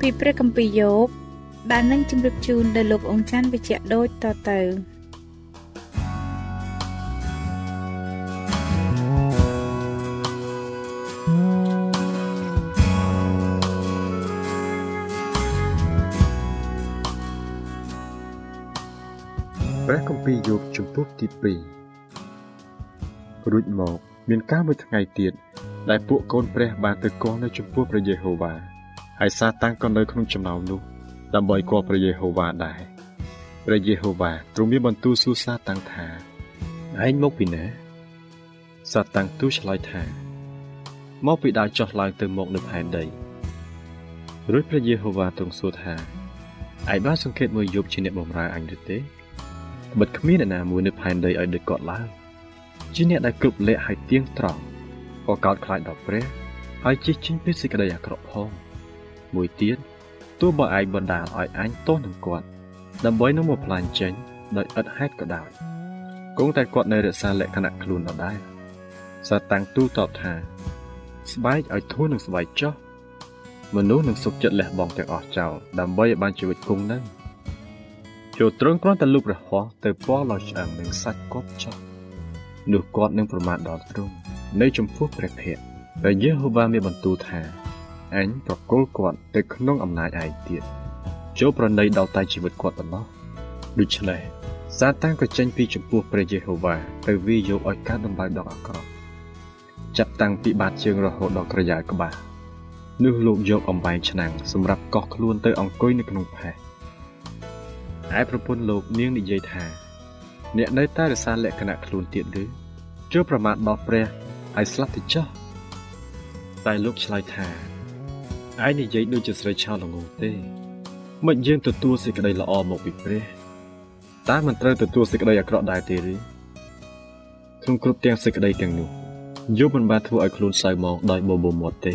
ពីព្រះគម្ពីរយោបដែលនឹងជម្រាបជូនដល់លោកអង្ចាន់វិជ្ជៈដូចតទៅព្រះគម្ពីរយោបជំពូកទី2រួចមក មានការមួយថ្ងៃទៀតដែលពួកកូនព្រះបានទៅគាល់នៅចំពោះព្រះយេហូវ៉ា ហើយសាតាំងក៏នៅក្នុងចំណោមនោះដើម្បីគាល់ព្រះយេហូវ៉ាដែរព្រះយេហូវ៉ាទ្រង់មានបន្ទូលសួរសាតាំងថាឯងមកពីណាសាតាំងទូលឆ្លើយថាមកពីដើរចុះឡើងទៅមកនៅផែនដីរួចព្រះយេហូវ៉ាទ្រង់សួរថាឯងបានសង្កេតមើលយប់ជាអ្នកបម្រើអញឬទេបិទគ្មានអ្នកណាមួយនៅផែនដីឲ្យដឹកគាត់ឡើងជាអ្នកដែលគ្រប់លក្ខហើយទៀងត្រង់ក៏កោតខ្លាចដល់ព្រះហើយជិះចេញពីសេចក្តីអាក្រក់ផង មួយទៀតទោះបើឯងបណ្ដាលឲ្យអញទោសនឹងគាត់ដើម្បីនឹងមកផ្លាញ់ចេញដោយឥតហេតុក៏ដោយគង់តែគាត់នៅរក្សាលក្ខណៈខ្លួនដដែលសាតាំងទូតបថាស្បែកឲ្យធូរនឹងស្បែកចុះមនុស្សនឹងសុខចិត្តលះបង់ទាំងអស់ចោលដើម្បីឲ្យបានជីវិតគង់នឹងចូលត្រង់គ្រាន់តែលុបរហ័សទៅពណ៌លោឆ្អឹងនឹងសាច់គាត់ចោះនោះគាត់នឹងប្រមាថដល់ទ្រង់នៅចំពោះព្រះភ័ក្ត្រដែលយេហូវ៉ាមានបន្ទូលថា អញប្រគល់គាត់ទៅក្នុងអំណាចឯងទៀតចូលប្រណីដល់តែជីវិតគាត់ប៉ុណ្ណោះដូច្នេះសាតាំងក៏ចេញពីចំពោះព្រះយេហូវ៉ាទៅវាយកឲ្យកើតដំបៅដកអាក្រក់ចាប់តាំងពីបាតជើងរហូតដល់ក្រយ៉ាក្បាលនោះលោកយកអំបែងឆ្នាំងសម្រាប់កោះខ្លួនទៅអង្គុយនៅក្នុងផេះឯប្រពន្ធលោកនាងនិយាយថាអ្នកនៅតែរក្សាលក្ខណៈខ្លួនទៀតឬចូលប្រមាថដល់ព្រះហើយស្លាប់ទៅចោះតែលោកឆ្លើយថា ឯងនិយាយដូចជាស្រីឆោល្ងងទេមិនយើងទទួលសេចក្តីល្អមកពីព្រះតើមិនត្រូវទទួលសេចក្តីអាក្រក់ដែរទេឬក្នុងគ្រប់ទាំងសេចក្តីទាំងនោះយប់មិនបានធ្វើឲ្យខ្លួនសៅមកដោយបបោមាត់ទេ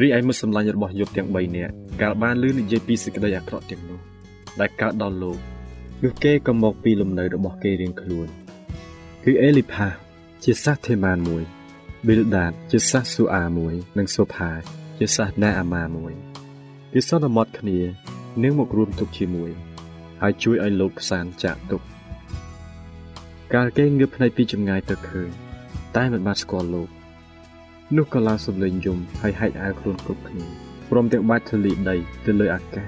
រីឯមិត្តសម្លាញ់របស់យប់ទាំង3នាក់កាលបានលឺនិយាយពីសេចក្តីអាក្រក់ទាំងនោះដែលកើតដល់លោកនោះគេក៏មកពីលំនៅរបស់គេរៀងខ្លួនគឺអេលីផាជាសាសថេម៉ានមួយប៊ីលដាតជាសាសស៊ូអាមួយ និងសូផា ជាសាសណាអាម៉ាមួយគេសន្មត់គ្នានឹងមករួមទុកជាមួយ ហើយជួយឲ្យលោកផ្សានចាក់ទុកកាលគេងើបភ្នែកពីចម្ងាយទៅឃើញតែមិនបានស្គាល់លោកនោះក៏ឡើងសំលេងយំហើយហែកអាវខ្លួនគ្រប់គ្នាព្រមទាំងបាច់ធលីដីទៅលើអាកាស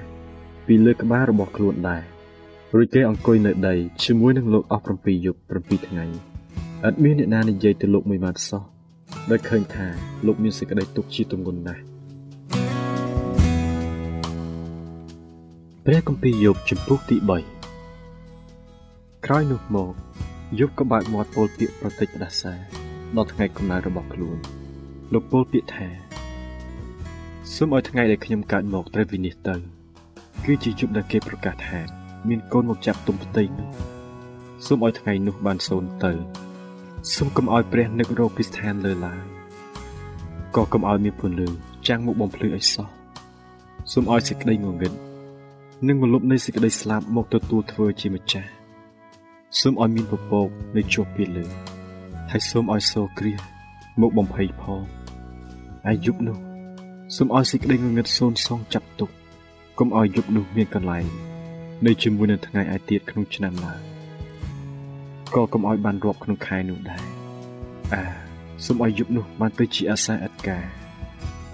ពីលើក្បាលរបស់ខ្លួនដែររួចគេអង្គុយនៅដីជាមួយនឹងលោកអស់7យប់7ថ្ងៃឥតមានអ្នកណានិយាយទៅលោកមួយម៉ាត់សោះដោយឃើញថាលោកមានសេចក្តីទុក្ខជាទម្ងន់ណាស់ ព្រះគម្ពីរយោបជំពូកទី3ក្រោយនោះមកយោបក៏បើកមាត់ពោលពាក្យប្រតិចផ្ដាសាដល់ថ្ងៃកំណើតរបស់ខ្លួនលោកពោលពាក្យថាសូមឲ្យថ្ងៃដែលខ្ញុំកើតមកត្រូវវិនិច្ឆ័យទៅ គឺជាជប់ដែលគេប្រកាសថាមានកូនមកចាប់ទុំផ្ទៃនោះសូមឲ្យថ្ងៃនោះបានសូន្យទៅសូមកុំឲ្យព្រះនឹករកពីស្ថានលើឡើយក៏កុំឲ្យមានពន្លឺចាំងមកបំភ្លឺឲ្យសោះសូមឲ្យសេចក្តីងងឹត និងមលុបនៃសេចក្តីស្លាប់មកទទួលធ្វើជាម្ចាស់សូមឲ្យមានពពកនៅជាប់ពីលើហើយសូមឲ្យសូរគ្រាមកបំភ័យផងអាយុបនោះសូមឲ្យសេចក្តីងងឹតសូនសងចាប់ទុកកុំឲ្យយុបនោះមានកន្លែងនៅជាមួយនឹងថ្ងៃឯទៀតក្នុងឆ្នាំឡើយក៏កុំឲ្យបានរាប់ក្នុងខែនោះដែរអាសូមឲ្យយុបនោះបានទៅជាអាសាអត់ការ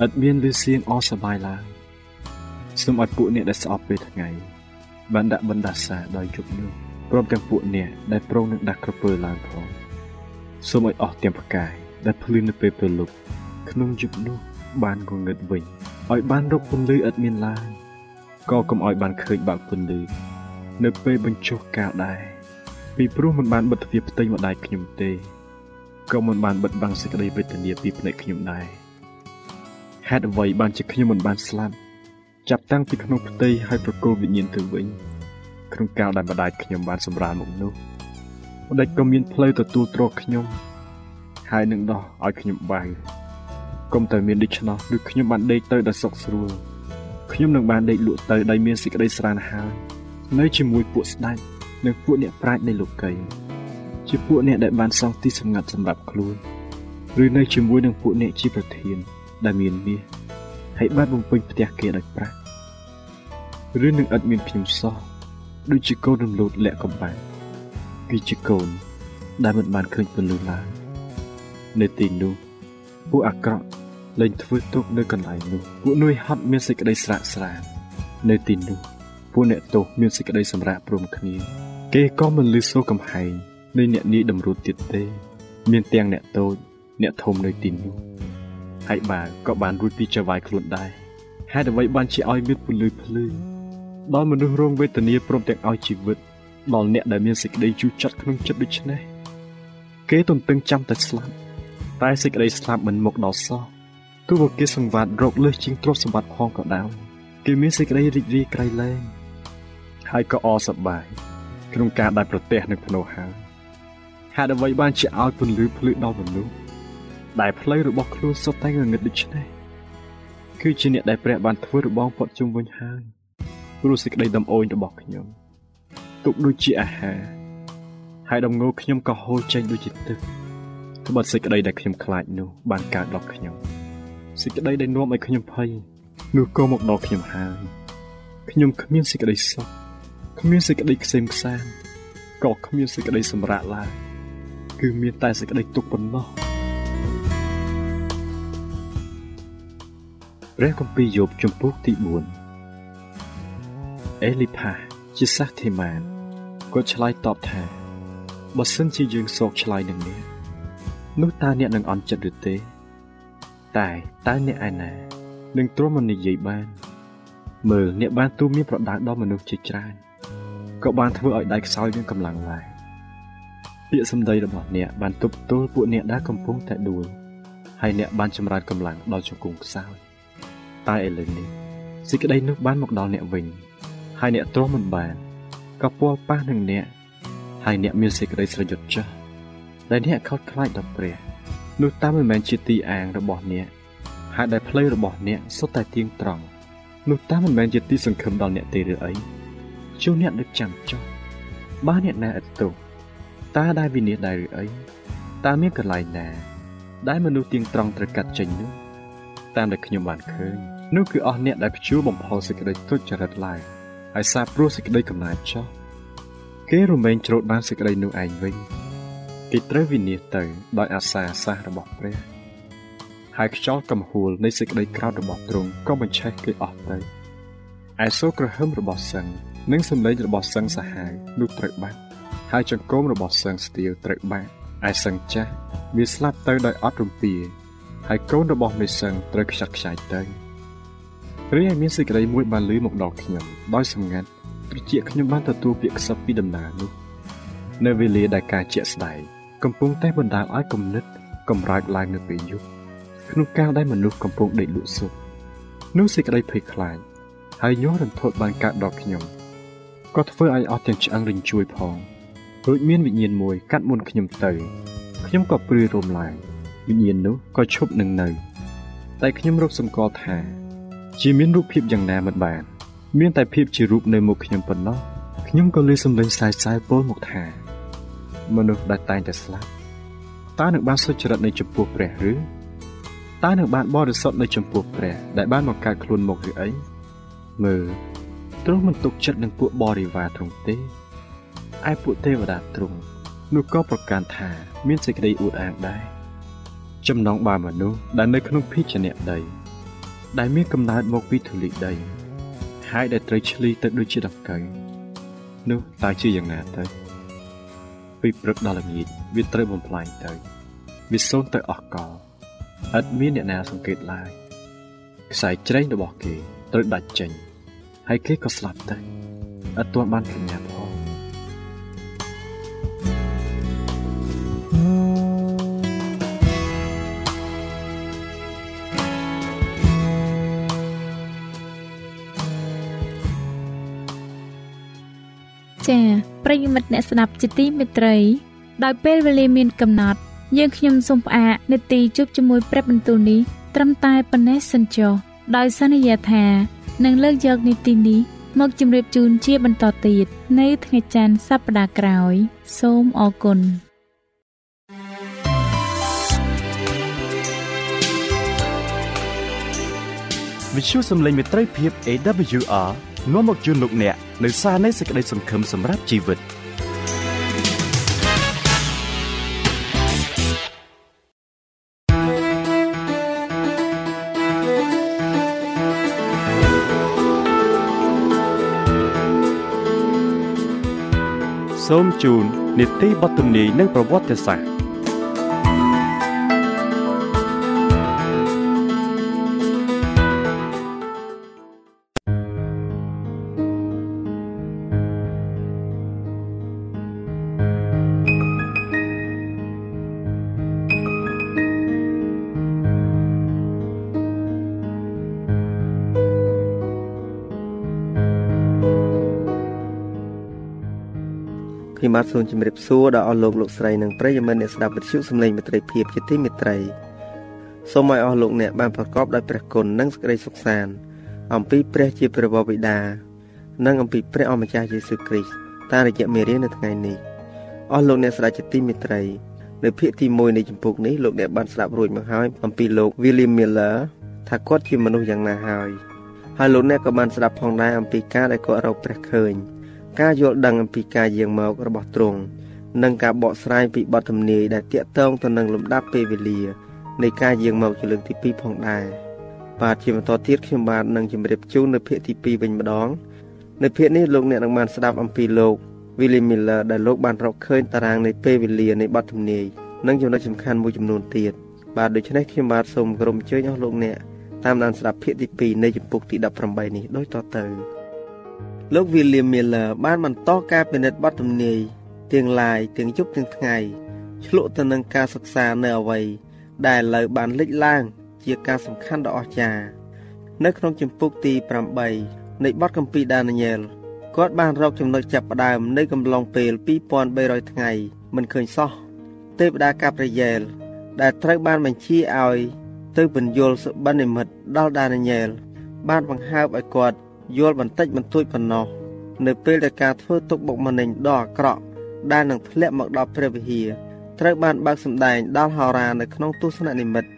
ឥតមានលឺសៀងអសបាយឡើយ សូមឲ្យពួកអ្នកដែលស្អប់ពេលថ្ងៃបានដាក់បណ្ដាសាដល់យុបនោះព្រមទាំងពួកអ្នកដែលប្រងនឹងដាក់ក្រពើឡើងផងសូមឲ្យអស់ទាំងផ្កាយដែលភ្លឺនៅពេលព្រលប់ក្នុងយុបនោះបានងងឹតវិញឲ្យបានរកពន្លឺឥតមានឡើយក៏កុំឲ្យបានឃើញបាក់ពន្លឺនៅពេលបញ្ចុះកាលដែរពីព្រោះមិនបានបិទទ្វារផ្ទៃម្ដាយខ្ញុំទេក៏មិនបានបិទបាំងសេចក្តីវេទនាពីភ្នែកខ្ញុំដែរហេតុអ្វីបានជាខ្ញុំមិនបានស្លាប់ ចាប់តាំងពីក្នុងផ្ទៃហើយប្រគល់វិញ្ញាណទៅវិញក្នុងកាលដែលម្ដាយខ្ញុំបានសម្រាលមកនោះម្ដេចក៏មានផ្លូវទទួលទ្រខ្ញុំ ហើយនឹងដោះឲ្យខ្ញុំបាយកុំតែមានដូច្នោះឬខ្ញុំបានដេកទៅដោយសុខស្រួលខ្ញុំនឹងបានដេកលក់ទៅដោយមានសេចក្តីស្រានហើយនៅជាមួយពួកស្ដេចនិងពួកអ្នកប្រាជ្ញនៃលោកីជាពួកអ្នកដែលបានសង់ទីសម្ងាត់សម្រាប់ខ្លួនឬនៅជាមួយនឹងពួកអ្នកជាប្រធានដែលមានមាស ហើយបានបំពេញផ្ទះគេដោយប្រាក់ឬនឹងឥតមានខ្ញុំសោះដូចជាកូនរំលោតលាក់កំបាំងគឺជាកូន ដែលមិនបានឃើញពន្លឺឡើយនៅទីនោះពួកអាក្រក់លែងធ្វើទុកនៅកន្លែងនោះពួកនួយហត់មានសេចក្តីស្រាក់ស្រាននៅទីនោះពួកអ្នកទោសមានសេចក្តីសម្រាកព្រមគ្នាគេក៏មិនលឺសូរកំហែងនៃអ្នកនាយតម្រូតទៀតទេ មានទាំងអ្នកតូចអ្នកធំនៅទីនោះ ហើយបាវក៏បានរួចពីចវាយខ្លួនដែរហេតុអ្វីបានជាឲ្យមានពលឺភ្លឺដល់មនុស្សរងវេទនាព្រមទាំងឲ្យជីវិតដល់អ្នកដែលមានសេចក្តីជូរចត់ក្នុងចិត្តដូច្នេះគេទន្ទឹងចាំតែស្លាប់តែសេចក្តីស្លាប់មិនមកដល់សោះទោះបីគេសង្វាតរកលើសជាងទ្រព្យសម្បត្តិផងក៏ដោយគេមានសេចក្តីរីករាយក្រៃលែងហើយក៏អសប្បាយក្នុងការដែលប្រទះនឹងភ្នោហើយហេតុអ្វីបានជាឲ្យពន្លឺភ្លឺដល់មនុស្ស ដែលផ្លូវរបស់ខ្លួនសុទ្ធតែងងឹតដូច្នេះគឺជាអ្នកដែលព្រះបានធ្វើរបងផុតជុំវិញហើយព្រោះសេចក្តីដំអូនរបស់ខ្ញុំទុកដូចជាអាហារហើយដំងោខ្ញុំក៏ហូរចេញដូចជាទឹកត្បិតសេចក្តីដែលខ្ញុំខ្លាចនោះបានកើតដល់ខ្ញុំសេចក្តីដែលនាំឲ្យខ្ញុំភ័យនោះក៏មកដល់ខ្ញុំហើយខ្ញុំគ្មានសេចក្តីសុខគ្មានសេចក្តីខ្សែមខ្សានក៏គ្មានសេចក្តីសម្រាកឡើយគឺមានតែសេចក្តីទុក្ខប៉ុណ្ណោះ ព្រះគម្ពីរយោបជំពូកទី4អេលីផាជាសាសធីម៉ានគាត់ឆ្លើយតបថាបើសិនជាយើងសោកឆ្លើយនឹងនេះនោះតើអ្នកនឹងអន់ចិត្តឬទេ តែតើអ្នកឯណានឹងទ្រាំមិននិយាយបាន មើលអ្នកបានទូមានប្រដៅដល់មនុស្សជាច្រើនក៏បានធ្វើឲ្យដៃខ្សោយមានកម្លាំងដែរពាក្យសម្ដីរបស់អ្នកបានទប់ទល់ពួកអ្នកដែលកំពុងតែដួលហើយអ្នកបានចម្រើនកម្លាំងដល់ជង្គង់ខ្សោយ តែឥឡូវនេះសេចក្តីនោះបានមកដល់អ្នកវិញហើយអ្នកទ្រាំមិនបានក៏ពាល់ប៉ះនឹងអ្នកហើយអ្នកមានសេចក្តីស្រយុតចាស់ដែលអ្នកខោតខ្លាចដល់ព្រះនោះតាមមិនមែនជាទីអាងរបស់អ្នកហើយដែលផ្លូវរបស់អ្នកសុទ្ធតែទៀងត្រង់នោះតាមមិនមែនជាទីសង្ឃឹមដល់អ្នកទេឬអីជួអ្នកដឹកចាំចុះបើអ្នកណាឥតទោសតើដែលវិនិច្ឆ័យដែរឬអីតើមានកន្លែងណា ដែលមនុស្សទៀងត្រង់ត្រូវកាត់ចេញនោះតាមដែលខ្ញុំបានឃើញ នោះគឺអស់អ្នកដែលព្យួរបំផុសសេចក្តីទុច្ចរិតឡើយហើយសារព្រោះសេចក្តីកំណាចចោះគេរមែងច្រូតបានសេចក្តីនោះឯងវិញគេត្រូវវិនិច្ឆ័យទៅដោយអាសាអាសាសរបស់ព្រះហើយខ្យល់កំហួលនៃសេចក្តីក្រោធរបស់ទ្រង់ក៏បញ្ឆេះគេអស់ទៅឯសូរក្រហឹមរបស់សឹងនិងសម្លេងរបស់សឹងសាហាវនោះត្រូវបាត់ហើយចង្កូមរបស់សឹងស្ទៀវត្រូវបាត់ឯសឹងចាស់វាស្លាប់ទៅដោយអត់រំពាហើយកូនរបស់មេសឹងត្រូវខ្ចាត់ខ្ចាយទៅ រីឯមានសេចក្តីមួយបានលឺមកដល់ខ្ញុំដោយសម្ងាត់ត្រជាខ្ញុំបានទទួលពាក្យខ្សឹបពីដំណើរនោះនៅវេលាដែលការជាក់ស្ដែងកំពុងតែបណ្ដាលឲ្យគំនិតកំរើកឡើងនៅពេលយប់ក្នុងកាលដែលមនុស្សកំពុងដេកលក់សុខនោះសេចក្តីភ័យខ្លាចហើយញ័ររន្ធត់បានកើតដល់ខ្ញុំក៏ធ្វើឲ្យអស់ទាំងឆ្អឹងរញ្ជួយផងរួចមានវិញ្ញាណមួយកាត់មុនខ្ញុំទៅខ្ញុំក៏ព្រឿរោមឡើងវិញ្ញាណនោះក៏ឈប់នឹងនៅ តែខ្ញុំរកសម្គាល់ថា ជាមានរូបភាពយ៉ាងណាមិនបាន មានតែភាពជារូបនៅមុខខ្ញុំប៉ុណ្ណោះខ្ញុំក៏លឺសំឡេងសាយសាយពោលមកថា មនុស្សដែលតែងតែស្លាប់តើនឹងបានសុចរិតនៅចំពោះព្រះឬតើនឹងបានបរិសុទ្ធនៅចំពោះព្រះដែលបានបង្កើតខ្លួនមកឬអីមើលទ្រង់មិនទុកចិត្តនឹងពួកបរិវារទ្រង់ទេឯពួកទេវតាទ្រង់នោះក៏ប្រកាន់ថា មានសេចក្តីអួតអាងដែរចំណងបាមនុស្សដែលនៅក្នុងភេជ្ជៈដី ដែលមានកំណើតមកពីធូលីដី ហើយដែលត្រូវឆ្លីទៅដូចជាដង្កូវនោះតើជាយ៉ាងណាទៅពីព្រឹកដល់ល្ងាចវាត្រូវបំផ្លាញទៅវាសូន្យទៅអស់កលឥតមានអ្នកណាសង្កេតឡើយខ្សែជ្រែងរបស់គេត្រូវដាច់ចេញហើយគេក៏ស្លាប់ទៅឥតទាន់បានប្រញាប់ ប្រិយមិត្តអ្នកស្ដាប់ជាទីមេត្រី ដោយពេលវេលាមានកំណត់ យើងខ្ញុំសូមផ្អាកនេតិជួបជាមួយព្រះបន្ទូលនេះត្រឹមតែប៉ុណ្ណេះសិនចុះដោយសន្យាថានឹងលើកយកនីតិនេះមកជម្រាបជូនជាបន្តទៀតនៅថ្ងៃច័ន្ទសប្តាហ៍ក្រោយ សូមអរគុណវិទ្យុសំឡេងមេត្រីភាព AWR នាំមកជូនលោកអ្នកនៅសារនៃសេចក្តីសង្ឃឹមសម្រាប់ជីវិត។សូមជូននីតិបទទំនាយនិងប្រវត្តិសាស្ត្រ បាទសូមជម្រាបសួរដល់អស់លោកលោកស្រីនិងប្រិយមិត្តអ្នកស្ដាប់វិទ្យុសំឡេងមិត្តភាពជាទីមេត្រីសូមឲ្យអស់លោកអ្នកបានប្រកបដោយព្រះគុណនិងសេចក្តីសុខសាន្តអំពីព្រះជាព្រះបិតានិងអំពីព្រះអម្ចាស់យេស៊ូវគ្រីស្ទតាមរយៈមេរៀននៅថ្ងៃនេះអស់លោកអ្នកស្ដាប់ជាទីមេត្រីនៅភាគទី1នៃចម្ពោះនេះលោកអ្នកបានស្ដាប់រួចមកហើយអំពីលោក William Miller ថាគាត់ជាមនុស្សយ៉ាងណាហើយហើយលោកអ្នកក៏បានស្ដាប់ផងដែរអំពីការដែលគាត់រកព្រះឃើញ ការយល់ដឹងអំពីការយាងមករបស់ទ្រង់និងការបកស្រាយពីបទទំនាយដែលតាក់ទងទៅនឹងលំដាប់ពេលវេលានៃការយាងមកជាលើកទី2ផងដែរបាទជាបន្តទៀតខ្ញុំបាទនឹងជម្រាបជូននៅភាគទី2វិញម្ដងនៅភាគនេះលោកអ្នកនឹងបានស្ដាប់អំពីលោក William Miller ដែលលោកបានរកឃើញតារាងនៃពេលវេលានៃបទទំនាយនិងចំណុចសំខាន់មួយចំនួនទៀតបាទដូច្នេះខ្ញុំបាទសូមគោរពអញ្ជើញអស់លោកអ្នកតាមដានស្ដាប់ភាគទី2នៃចម្ពោះទី18នេះដូចតទៅ លោក William Miller បានបន្តការពិនិត្យបទទំនាយទាំងឡាយទាំងយប់ទាំងថ្ងៃឆ្លក់ទៅនឹងការសិក្សានៅអ្វីដែលឥឡូវបានលេចឡើង ជាការសំខាន់ដ៏អស្ចារ្យនៅក្នុងចម្ពោះទី8នៃបទគម្ពីរដានីយ៉ែលគាត់បានរកចំណុចចាប់ផ្ដើមនៃកំឡុងពេល2300ថ្ងៃមិនឃើញសោះទេវតាកាប់រយែលដែលត្រូវបានបញ្ជាឲ្យទៅបញ្យលសុបិននិមិត្តដល់ដានីយ៉ែលបានបង្ហើបឲ្យគាត់ យល់បន្តិចបន្តួចប៉ុណ្ណោះនៅពេលដែលការធ្វើទុកបុកម្នេញដ៏អាក្រក់ដែលនឹងធ្លាក់មកដល់ព្រះវិហារត្រូវបានបើកសម្ដែងដល់ហោរានៅក្នុងទស្សននិមិត្ត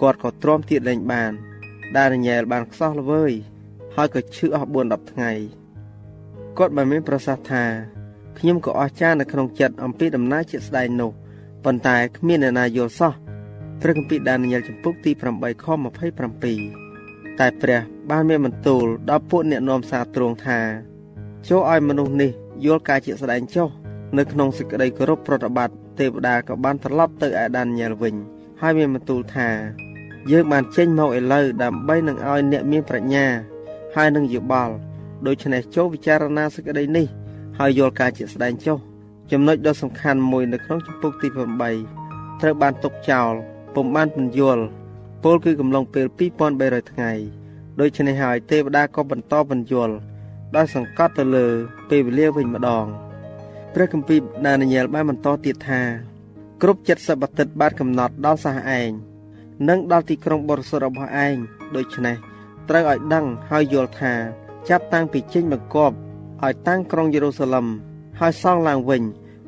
គាត់ក៏ទ្រាំទៀតលែងបាន ដែលរញ៉ែលបានខ្សោះល្វើយហើយក៏ឈឺអស់4 10ថ្ងៃគាត់បានមានប្រសាសន៍ថាខ្ញុំក៏អស្ចារ្យនៅក្នុងចិត្តអំពីដំណើរជាស្ដែងនោះប៉ុន្តែគ្មានអ្នកណាយល់សោះព្រះគម្ពីរដានីយ៉ែលចំពុកទី8ខ27 តែព្រះបានមានបន្ទូលដល់ពួកអ្នកនាំសារទ្រង់ថាចូលឲ្យមនុស្សនេះយល់ការជាស្ដែងចុះនៅក្នុងសេចក្តីគោរពប្រតិបត្តិទេវតាក៏បានត្រឡប់ទៅឯដានញ៉ែលវិញ ហើយមានបន្ទូលថា យើងបានចេញមកឥឡូវដើម្បីនឹងឲ្យអ្នកមានប្រាជ្ញា ហើយនឹងយោបល់ដូច្នេះចូលពិចារណាសេចក្តីនេះ ហើយយល់ការជាស្ដែងចុះចំណុចដ៏សំខាន់មួយនៅក្នុងជំពូកទី8ត្រូវបានទុកចោលពុំបានពន្យល់ ពលគឺកំឡុងពេល2300ថ្ងៃដូច្នេះហើយទេវតាក៏បន្តបញ្យល់ដោយសង្កត់ទៅលើពេលវេលាវិញម្ដងព្រះគម្ពីរដានីយ៉ែលបានបន្តទៀតថាគ្រប់70អាទិត្យបានកំណត់ដល់សះឯងនិងដល់ទីក្រុងបរិសុទ្ធរបស់ឯងដូច្នេះត្រូវឲ្យដឹងហើយយល់ថាចាប់តាំងពីចេញបង្គាប់ឲ្យតាំងក្រុងយេរូសាឡឹមហើយសង់ឡើងវិញ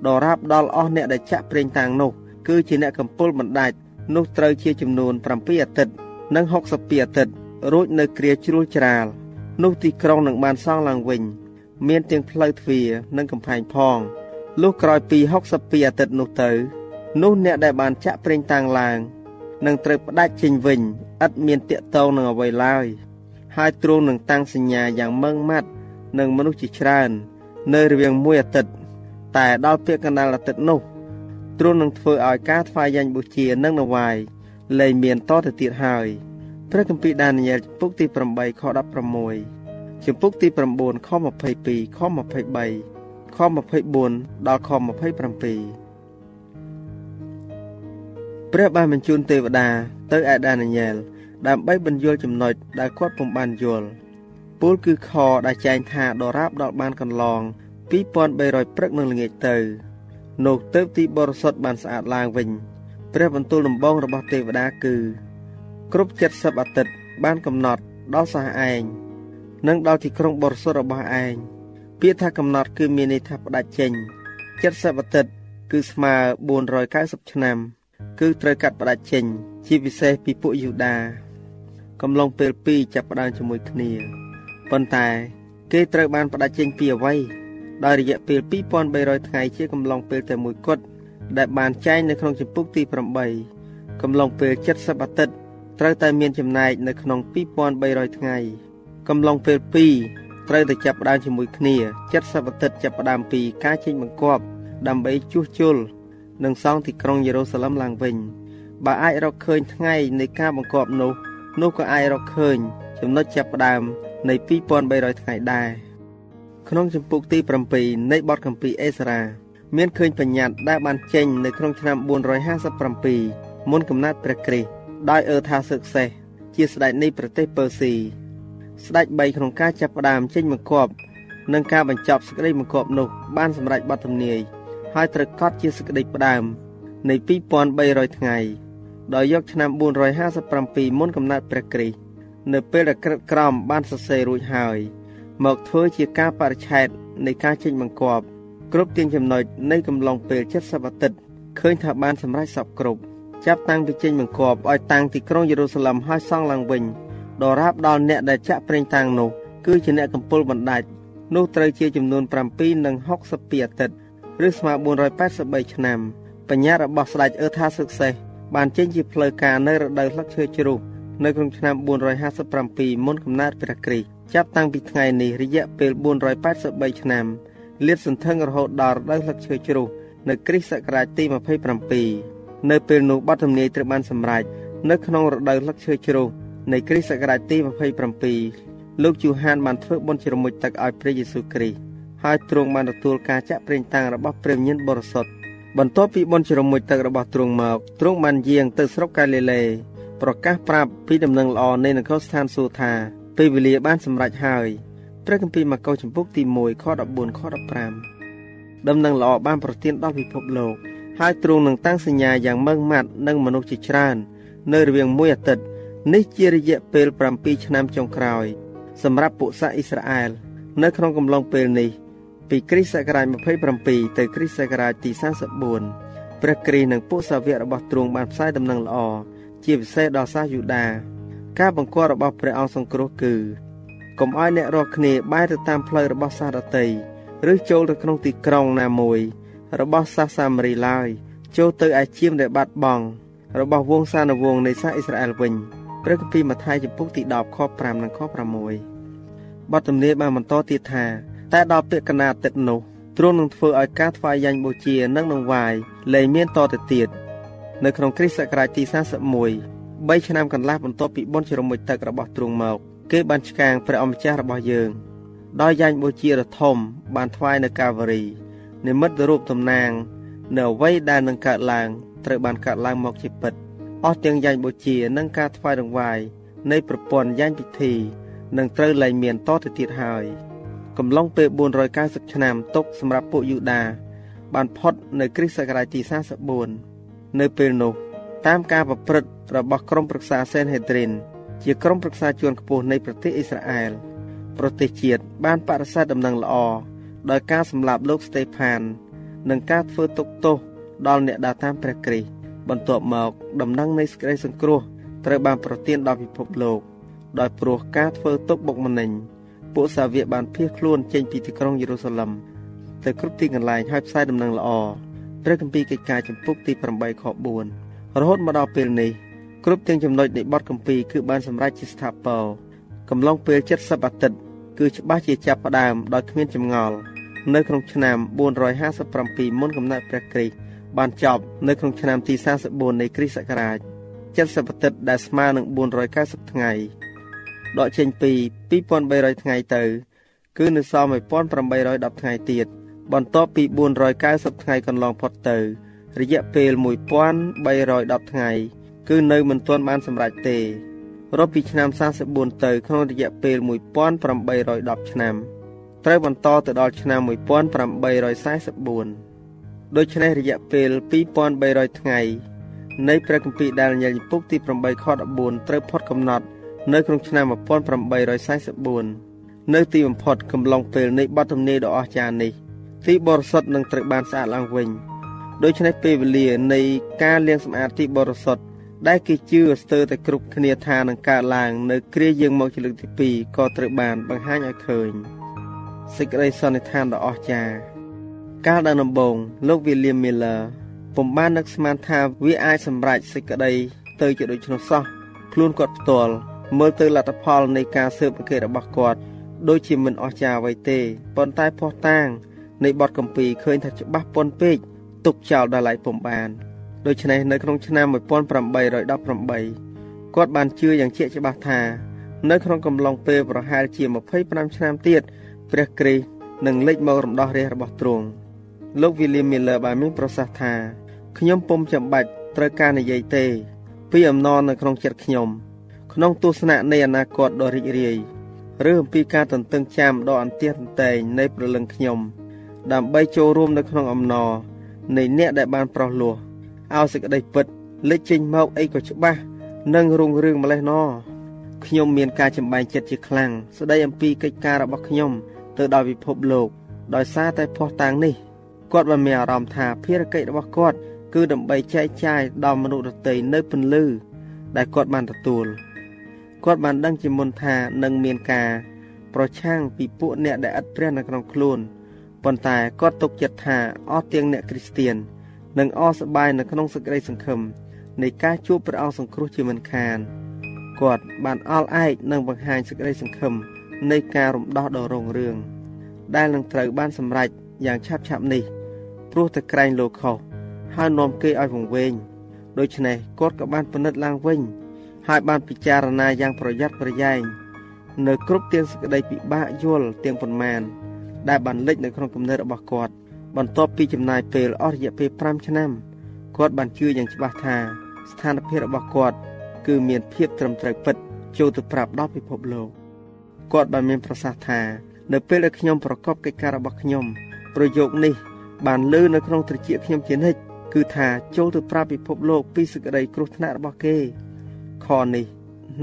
ដរាបដល់អស់អ្នកដែលចាក់ប្រេងតាំងនោះគឺជាអ្នកកំពុលបណ្ដាច់ នោះត្រូវជាចំនួន7អាទិត្យនិង62អាទិត្យរួចនៅគ្រាជ្រួលច្រាលនោះទីក្រុងនឹងបានសង់ឡើងវិញ មានទាំងផ្លូវទ្វារនិងកំផែងផងលុះក្រោយពី62អាទិត្យនោះទៅ នោះអ្នកដែលបានចាក់ប្រេងតាំងឡើងនឹងត្រូវផ្ដាច់ចេញវិញឥតមានតាកតងនឹងអ្វីឡើយ ហើយទ្រង់នឹងតាំងសញ្ញាយ៉ាងម៉ឺងម៉ាត់នឹងមនុស្សជាច្រើន នៅរវាងមួយអាទិត្យតែដល់ពាក្យកណ្ដាលអាទិត្យនោះ ទ្រង់នឹងធ្វើឲ្យការថ្វាយយ៉ាញ់បូជានិងនវាយលែងមានតទៅទៀតហើយព្រះគម្ពីរដានីយ៉ែលចំពុកទី8ខ16ចំពុកទី9ខ22ខ23ខ24ដល់ខ27ព្រះបានបញ្ជូនទេវតាទៅឯដានីយ៉ែលដើម្បីបញ្យល់ចំណុចដែលគាត់ពុំបានយល់ពលគឺខដែលចែងថាដរាបដល់បានកន្លង2300ព្រឹកនឹងល្ងាចទៅ នោះទៅទីបរិសុទ្ធបានស្អាតឡើងវិញព្រះបន្ទូលដំបងរបស់ទេវតាគឺ គ្រប់70អាទិត្យបានកំណត់ដល់សះឯងនិងដល់ទីក្រុងបរិសុទ្ធរបស់ឯងពាក្យថាកំណត់គឺមានន័យថាផ្ដាច់ចេញ70អាទិត្យគឺស្មើ490ឆ្នាំ គឺត្រូវកាត់ផ្ដាច់ចេញ ជាពិសេសពីពួកយូដា កំឡុងពេលពីរចាប់ផ្ដើមជាមួយគ្នាប៉ុន្តែ គេត្រូវបានផ្ដាច់ចេញពីអ្វី ដោយរយៈពេល2300ថ្ងៃជាកំឡុងពេលតែមួយគត់ដែលបានចែងនៅក្នុងចម្ពុកទី8កំឡុងពេល70អាទិត្យត្រូវតែមានចំណែកនៅក្នុង2300ថ្ងៃកំឡុងពេល2ត្រូវតែចាប់ផ្ដើមជាមួយគ្នា70អាទិត្យចាប់ផ្ដើមពីការចេញបង្គាប់ដើម្បីជួសជុលនិងសង់ទីក្រុងយេរូសាឡឹមឡើងវិញបើអាចរកឃើញថ្ងៃនៃការបង្គាប់នោះនោះក៏អាចរកឃើញចំណុចចាប់ផ្ដើមនៃ2300ថ្ងៃដែរ ក្នុងចម្ពោះទី7នៃបទកម្ពីអេសារ៉ាមានឃើញបញ្ញត្តិដែលបានចេញនៅក្នុងឆ្នាំ457មុនកំណត់ព្រះគ្រីស្ទដោយអឺថាសឹកសេះជាស្ដេចនៃប្រទេសពើស៊ីស្ដេច3ក្នុងការចាប់ផ្ដើមចេញបង្គាប់និងការបញ្ចប់សេចក្តីបង្គាប់នោះបានសម្រេចបទទំនាយហើយត្រូវកត់ជាសេចក្តីផ្ដើមនៃ2300ថ្ងៃដោយយកឆ្នាំ457មុនកំណត់ព្រះគ្រីស្ទនៅពេលដែលក្រិតក្រមបានសរសេររួចហើយ មកធ្វើជាការបរិច្ឆេទនៃការចេញបង្គាប់គ្រប់ទាំងចំណុចនៃកំឡុងពេល70អាទិត្យឃើញថាបានសម្រេចសពគ្រប់ចាប់តាំងពីចេញបង្គាប់ឲ្យតាំងទីក្រុងយេរូសាឡឹមឲ្យសង់ឡើងវិញដរាបដល់អ្នកដែលចាក់ប្រេងតាំងនោះគឺជាអ្នកកំពុលបណ្ដាច់នោះត្រូវជាចំនួន7និង62អាទិត្យឬស្មើ483ឆ្នាំបញ្ញារបស់ស្ដេចអឺថាសឹកសេះបានចេញជាផ្លូវការនៅរដូវស្លឹកឈើជ្រុះនៅក្នុងឆ្នាំ457មុនកំណើតព្រះគ្រីស្ទ ចាប់តាំងពីថ្ងៃនេះរយៈពេល483ឆ្នាំលាតសន្ធឹងរហូតដល់រដូវស្លឹកឈើជ្រុះនៅគ្រិស្តសករាជទី27នៅពេលនោះបទទំនាយត្រូវបានសម្រេចនៅក្នុងរដូវស្លឹកឈើជ្រុះនៃគ្រិស្តសករាជទី27លោកយូហានបានធ្វើបុណ្យជ្រមុជទឹកឲ្យព្រះយេស៊ូវគ្រីស្ទហើយទ្រង់បានទទួលការចាក់ប្រេងតាំងរបស់ព្រះញញបរិសុទ្ធបន្ទាប់ពីបុណ្យជ្រមុជទឹករបស់ទ្រង់មកទ្រង់បានយាងទៅស្រុកកាលីលេប្រកាសប្រាប់ពីដំណឹងល្អនៃនគរស្ថានសួគ៌ថា ពេលវេលាបានសម្រេចហើយព្រះគម្ពីរម៉ាកុសចំពុកទី1ខ14ខ15ដំណឹងល្អបានប្រទានដល់ពិភពលោកហើយទ្រង់នឹងតាំងសញ្ញាយ៉ាងម៉ឺងម៉ាត់នឹងមនុស្សជាច្រើន នៅរវាងមួយអាទិត្យនេះជារយៈពេល7ឆ្នាំចុងក្រោយ សម្រាប់ពួកសាសអ៊ីស្រាអែលនៅក្នុងកំឡុងពេលនេះ ពីគ្រិស្តសករាជ27ទៅគ្រិស្តសករាជទី34ព្រះគ្រីស្ទនិងពួកសាវករបស់ទ្រង់បានផ្សាយដំណឹងល្អជាពិសេសដល់សាសយូដា ការបង្គាប់របស់ព្រះអង្គសង្គ្រោះគឺកុំឲ្យអ្នករាល់គ្នាបែរទៅតាមផ្លូវរបស់សាសដតីឬចូលទៅក្នុងទីក្រុងណាមួយ របស់សាសសាមារីឡើយចូលទៅឯជាមដែលបាត់បង់របស់វងសានវងនៃសាសអ៊ីស្រាអែលវិញព្រះគម្ពីរម៉ាថាយចំពុកទី10ខ5និងខ6បទទំនាយបានបន្តទៀតថា តែដល់ពាក្យកណាទឹកនោះទ្រង់នឹងធ្វើឲ្យការថ្វាយយ៉ាញ់បូជានិងនឹងវាយលែងមានតទៅទៀតនៅក្នុងគ្រិស្តសករាជទី41 3ឆ្នាំកន្លះបន្ទាប់ពីបុណ្យជ្រមុជទឹករបស់ទ្រង់មក គេបានឆ្កាងព្រះអម្ចាស់របស់យើង ដោយយ៉ាញ់បូជារធំ បានថ្វាយនៅកាវរី និមិត្តរូបតំណាង នៅអ្វីដែលនឹងកើតឡើងត្រូវបានកើតឡើងមកជាពិតអស់ទាំងយ៉ាញ់បូជានិងការថ្វាយរង្វាយនៃប្រព័ន្ធយ៉ាញ់ពិធីនឹងត្រូវលែងមានតទៅទៀតហើយ។កំឡុងពេល490ឆ្នាំទុកសម្រាប់ពួកយូដាបានផុតនៅគ្រិស្តសករាជទី44នៅពេលនោះ តាមការប្រព្រឹត្តរបស់ក្រុមប្រឹក្សាសេនហេដ្រីនជាក្រុមប្រឹក្សាជាន់ខ្ពស់នៃប្រទេសអ៊ីស្រាអែលប្រទេសជាតិបានបដិសេធដំណឹងល្អដោយការសម្លាប់លោកស្តេផាន និងការធ្វើទុកទោសដល់អ្នកដើរតាមព្រះគ្រីស្ទបន្ទាប់មកដំណឹងនៃសេចក្តីសង្គ្រោះត្រូវបានប្រទានដល់ពិភពលោកដោយព្រោះការធ្វើទុកបុកម្នេញពួកសាវកបានភៀសខ្លួនចេញពីទីក្រុងយេរូសាឡឹមទៅគ្រប់ទីកន្លែងហើយផ្សាយដំណឹងល្អព្រះគម្ពីរកិច្ចការចំពុកទី8ខ4 រហូតមកដល់ពេលនេះគ្រប់ទាំងចំណុចនៃបទគម្ពីរគឺបានសម្រេចជាស្ថាពរកំឡុងពេល70អាទិត្យគឺច្បាស់ជាចាប់ផ្ដើមដោយគ្មានចម្ងល់នៅក្នុងឆ្នាំ457មុនកំណើតព្រះគ្រីស្ទបានចប់នៅក្នុងឆ្នាំទី44នៃគ្រិស្តសករាជ70អាទិត្យដែលស្មើនឹង490ថ្ងៃដកចេញពី2300ថ្ងៃទៅ គឺនៅសល់1810ថ្ងៃទៀតបន្ទាប់ពី490ថ្ងៃកន្លងផុតទៅ រយៈពេល1310ថ្ងៃគឺនៅមិនទាន់បានសម្រេចទេរាប់ពីឆ្នាំ44ទៅក្នុងរយៈពេល1810ឆ្នាំត្រូវបន្តទៅដល់ឆ្នាំ1844ដូច្នេះរយៈពេល2300ថ្ងៃនៃព្រះគម្ពីរដានីយ៉ែលពុកទី8ខ14ត្រូវផុតកំណត់នៅក្នុងឆ្នាំ1844នៅទីបំផុតកំឡុងពេលនៃបទទំនាយដ៏អស្ចារ្យនេះទីបរិសុទ្ធនឹងត្រូវបានស្អាតឡើងវិញ ដូច្នេះពេលវេលានៃការលាងសម្អាតទីបរិសុទ្ធដែលគេជឿស្ទើរតែគ្រប់គ្នាថានឹងកើតឡើងនៅគ្រាយើងមកជាលើកទី2ក៏ត្រូវបានបង្ហាញឲ្យឃើញសេចក្តីសន្និដ្ឋានដ៏អស្ចារ្យកាលដើមដំបូងលោក William Miller ពុំបាននឹកស្មានថាវាអាចសម្រេចសេចក្តីទៅជាដូច្នោះសោះខ្លួនគាត់ផ្ទាល់មើលទៅលទ្ធផលនៃការស៊ើបអង្កេតរបស់គាត់ដូចជាមិនអស្ចារ្យអ្វីទេប៉ុន្តែផុសតាងនៃបទកម្ពីឃើញថាច្បាស់ប៉ុនពេក ទុកចោលដល់ឡៃពុំបានដូច្នេះនៅក្នុងឆ្នាំ1818គាត់បានជឿយ៉ាងជាក់ច្បាស់ថានៅក្នុងកំឡុងពេលប្រហែលជា25ឆ្នាំទៀតព្រះគ្រីស្ទនឹងលេចមករំដោះរាជរបស់ទ្រង់លោក William Miller បានមានប្រសាសន៍ថាខ្ញុំពុំចាំបាច់ត្រូវការនិយាយទេ ពីអំណរនៅក្នុងចិត្តខ្ញុំក្នុងទស្សនៈនៃអនាគតដ៏រីករាយឬអំពីការទន្ទឹងចាំដ៏អន្ទះអន្តែងនៃព្រលឹងខ្ញុំ ដើម្បីចូលរួមនៅក្នុងអំណរ នៃអ្នកដែលបានប្រោះលោះឲ្យសេចក្តីពិតលេចចេញមកអីក៏ច្បាស់និងរុងរឿងម្លេះណខ្ញុំមានការចម្បែងចិត្តជាខ្លាំងស្ដីអំពីកិច្ចការរបស់ខ្ញុំទៅដល់ពិភពលោកដោយសារតែភ័ស្តុតាងនេះគាត់បានមានអារម្មណ៍ថាភារកិច្ចរបស់គាត់គឺដើម្បីចែកចាយដល់មនុស្សដទៃនៅពន្លឺដែលគាត់បានទទួលគាត់បានដឹងជាមុនថានឹងមានការប្រឆាំងពីពួកអ្នកដែលឥតព្រះនៅក្នុងខ្លួន ប៉ុន្តែគាត់ទុកចិត្តថាអស់ទាំងអ្នកគ្រីស្ទៀននឹងអស់សប្បាយនៅក្នុងសេចក្តីសង្ឃឹមនៃការជួបព្រះអង្គសង្គ្រោះជាមិនខានគាត់បានអល់ឯកនិងបង្ហាញសេចក្តីសង្ឃឹមនៃការរំដោះដ៏រុងរឿងដែលនឹងត្រូវបានសម្រេចយ៉ាងឆាប់ឆាប់នេះព្រោះតែក្រែងលោកខុសហើយនាំគេឲ្យវង្វេងដូច្នេះគាត់ក៏បានពិនិត្យឡើងវិញ ហើយបានពិចារណាយ៉ាងប្រយ័ត្នប្រយែងនៅគ្រប់ទាំងសេចក្តីពិបាកយល់ទាំងប៉ុន្មាន ដែលបានលេចនៅក្នុងគំនិតរបស់គាត់បន្ទាប់ពីចំណាយពេលអស់រយៈពេល5ឆ្នាំគាត់បានជឿយ៉ាងច្បាស់ថាស្ថានភាពរបស់គាត់គឺមានភាពត្រឹមត្រូវពិតចូលទៅប្រាប់ដល់ពិភពលោកគាត់បានមានប្រសាសន៍ថានៅពេលដែលខ្ញុំប្រកបកិច្ចការរបស់ខ្ញុំប្រយោគនេះ បានលើនៅក្នុងត្រចៀកខ្ញុំជានិច្ចគឺថាចូលទៅប្រាប់ពិភពលោកពីសេចក្តីគ្រោះថ្នាក់របស់គេខនេះ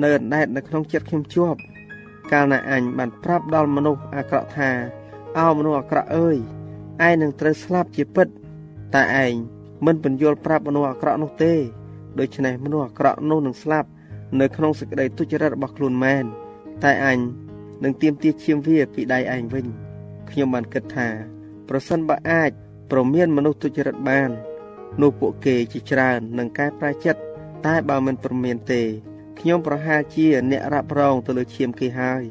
នៅអណ្ដែតនៅក្នុងចិត្តខ្ញុំជាប់កាលណាអញបានប្រាប់ដល់មនុស្សអាក្រក់ថា អោមនុស្សអាក្រក់អើយឯងនឹងត្រូវស្លាប់ជាពិត តែឯងមិនបញ្យល់ប្រាប់មនុស្សអាក្រក់នោះទេដូច្នេះមនុស្សអាក្រក់នោះនឹងស្លាប់នៅក្នុងសេចក្តីទុច្ចរិតរបស់ខ្លួនមែនតែអញនឹងទៀមទាឈាមវាពីដៃឯងវិញខ្ញុំបានគិតថា ប្រសិនបើអាចប្រមានមនុស្សទុច្ចរិតបាននោះពួកគេជាច្រើននឹងកែប្រែចិត្តតែបើមិនប្រមានទេខ្ញុំប្រហែលជាអ្នករ៉ាប់រងទៅលើឈាមគេហើយ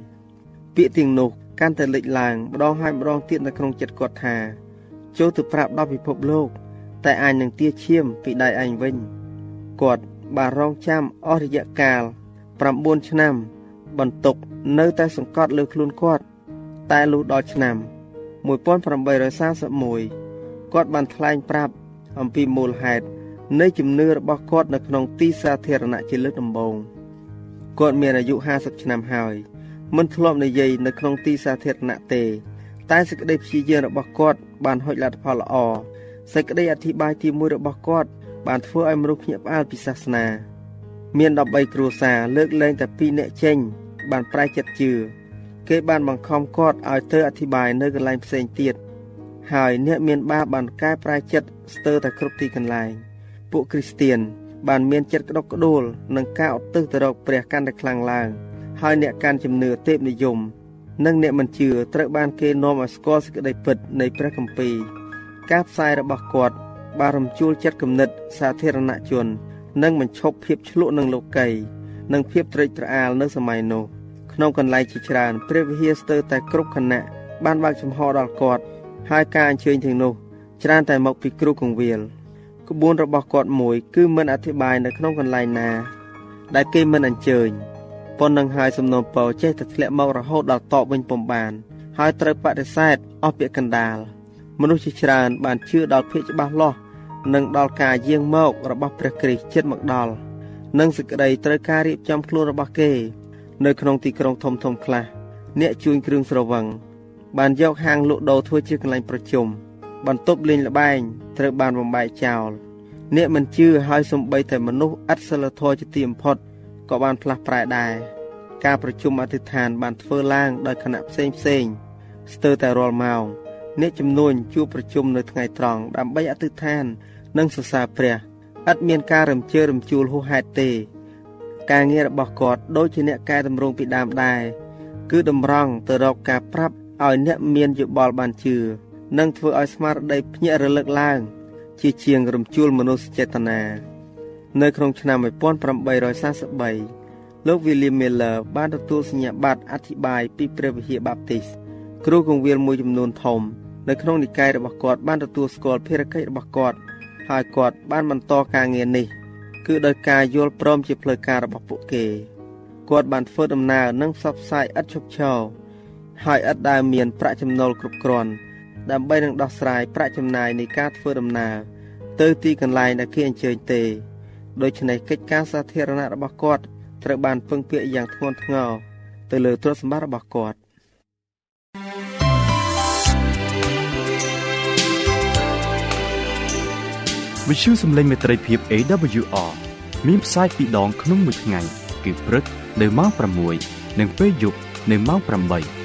ពាក្យទាំងនោះ កាន់តែលេចឡើងម្ដងហើយម្ដងទៀតនៅក្នុងចិត្តគាត់ថាចូលទៅប្រាប់ដល់ពិភពលោក តែអញនឹងទាឈាមពីដៃឯងវិញគាត់បានរងចាំអស់រយៈកាល9ឆ្នាំ បន្ទុកនៅតែសង្កត់លើខ្លួនគាត់ តែលុះដល់ឆ្នាំ1841គាត់បានថ្លែងប្រាប់អំពីមូលហេតុនៃជំនឿរបស់គាត់នៅក្នុងទីសាធារណៈជាលើកដំបូងគាត់មានអាយុ50ឆ្នាំហើយ មិនធ្លាប់និយាយនៅក្នុងទីសាធារណៈទេ តែសេចក្តីព្យាយាមរបស់គាត់បានហុចលទ្ធផលល្អសេចក្តីអធិប្បាយទី1របស់គាត់បានធ្វើឲ្យមនុស្សភ្ញាក់ផ្អើលពីសាសនា មាន13គ្រួសារលើកលែងតែ2នាក់ចេញ បានប្រែចិត្តជឿគេបានបង្ខំគាត់ឲ្យទៅអធិប្បាយនៅកន្លែងផ្សេងទៀតហើយអ្នកមានបាបបានកែប្រែចិត្តស្ទើរតែគ្រប់ទីកន្លែង ពួកគ្រីស្ទៀនបានមានចិត្តក្តុកក្តួលនឹងការឧទ្ទិសទៅរកព្រះកាន់តែខ្លាំងឡើង ហើយអ្នកកាន់ជំនឿទេពនិយមនិងអ្នកមិនជឿត្រូវបានគេនាំឲ្យស្គាល់សេចក្តីពិតនៃព្រះគម្ពីរការផ្សាយរបស់គាត់បានរំជួលចិត្តគំនិតសាធារណជន និងបញ្ឈប់ភាពឆ្លក់នឹងលោកីនិងភាពត្រេកត្រអាលនៅសម័យនោះក្នុងកន្លែងជាច្រើនព្រះវិហារស្ទើរតែគ្រប់គណៈបានបើកចំហដល់គាត់ហើយការអញ្ជើញទាំងនោះច្រើនតែមកពីគ្រូកងវិលក្បួនរបស់គាត់មួយគឺមិនអធិប្បាយនៅក្នុងកន្លែងណា ដែលគេមិនអញ្ជើញ ប៉ុណ្ណឹងហើយសំណូមពរចេះតែធ្លាក់មករហូតដល់តបវិញពុំបាន ហើយត្រូវបដិសេធអស់ពាក្យកណ្ដាលមនុស្សជាច្រើនបានជឿដល់ភាពច្បាស់លាស់និងដល់ការយាងមករបស់ព្រះគ្រីស្ទចិត្តមកដល់និងសេចក្តីត្រូវការរៀបចំខ្លួនរបស់គេ នៅក្នុងទីក្រុងធំធំខ្លះអ្នកជួញគ្រឿងស្រវឹងបានយកហាងលក់ដូរធ្វើជាកន្លែងប្រជុំបន្ទប់លេងល្បែងត្រូវបានបំបែកចោលអ្នកមិនជឿហើយសំបីតែមនុស្សអត់សិលធម៌ជាទីបំផុត ក៏បានផ្លាស់ប្រែដែរការប្រជុំអធិដ្ឋានបានធ្វើឡើងដោយគណៈផ្សេងផ្សេងស្ទើរតែរាល់ម៉ោងអ្នកចំនួនជួបប្រជុំនៅថ្ងៃត្រង់ដើម្បីអធិដ្ឋាន និងសរសើរព្រះឥតមានការរំជើររំជួលហួសហេតុទេ ការងាររបស់គាត់ដូចជាអ្នកកែតម្រង់ពីដើមដែរគឺតម្រង់ទៅរកការប្រាប់ឲ្យអ្នកមានយោបល់បានជឿនិងធ្វើឲ្យស្មារតីភ្ញាក់រលឹកឡើង ជាជាងរំជួលមនុស្សចេតនា នៅក្នុងឆ្នាំ1843លោក William Miller បានទទួលសញ្ញាបត្រអធិប្បាយពីព្រះវិហារបាបទីសគ្រូកងវិលមួយចំនួនធំនៅក្នុងនិកាយរបស់គាត់បានទទួលស្គាល់ភារកិច្ចរបស់គាត់ហើយគាត់បានបន្តការងារនេះ គឺដោយការយល់ព្រមជាផ្លូវការរបស់ពួកគេគាត់បានធ្វើដំណើរនិងផ្សព្វផ្សាយឥតឈប់ឈរហើយឥតដែលមានប្រាក់ចំណូលគ្រប់គ្រាន់ដើម្បីនឹងដោះស្រាយប្រាក់ចំណាយនៃការធ្វើដំណើរទៅទីកន្លែងដែលគេអញ្ជើញទេ ដូច្នេះកិច្ចការសាធារណៈរបស់គាត់ត្រូវបានពឹងពាក់យ៉ាងធ្ងន់ធ្ងរទៅលើទ្រព្យសម្បត្តិរបស់គាត់វិទ្យុសំឡេងមេត្រីភាព AWR មានផ្សាយពីរដងក្នុងមួយថ្ងៃ គឺព្រឹកនៅម៉ោង6និងពេលយប់នៅម៉ោង8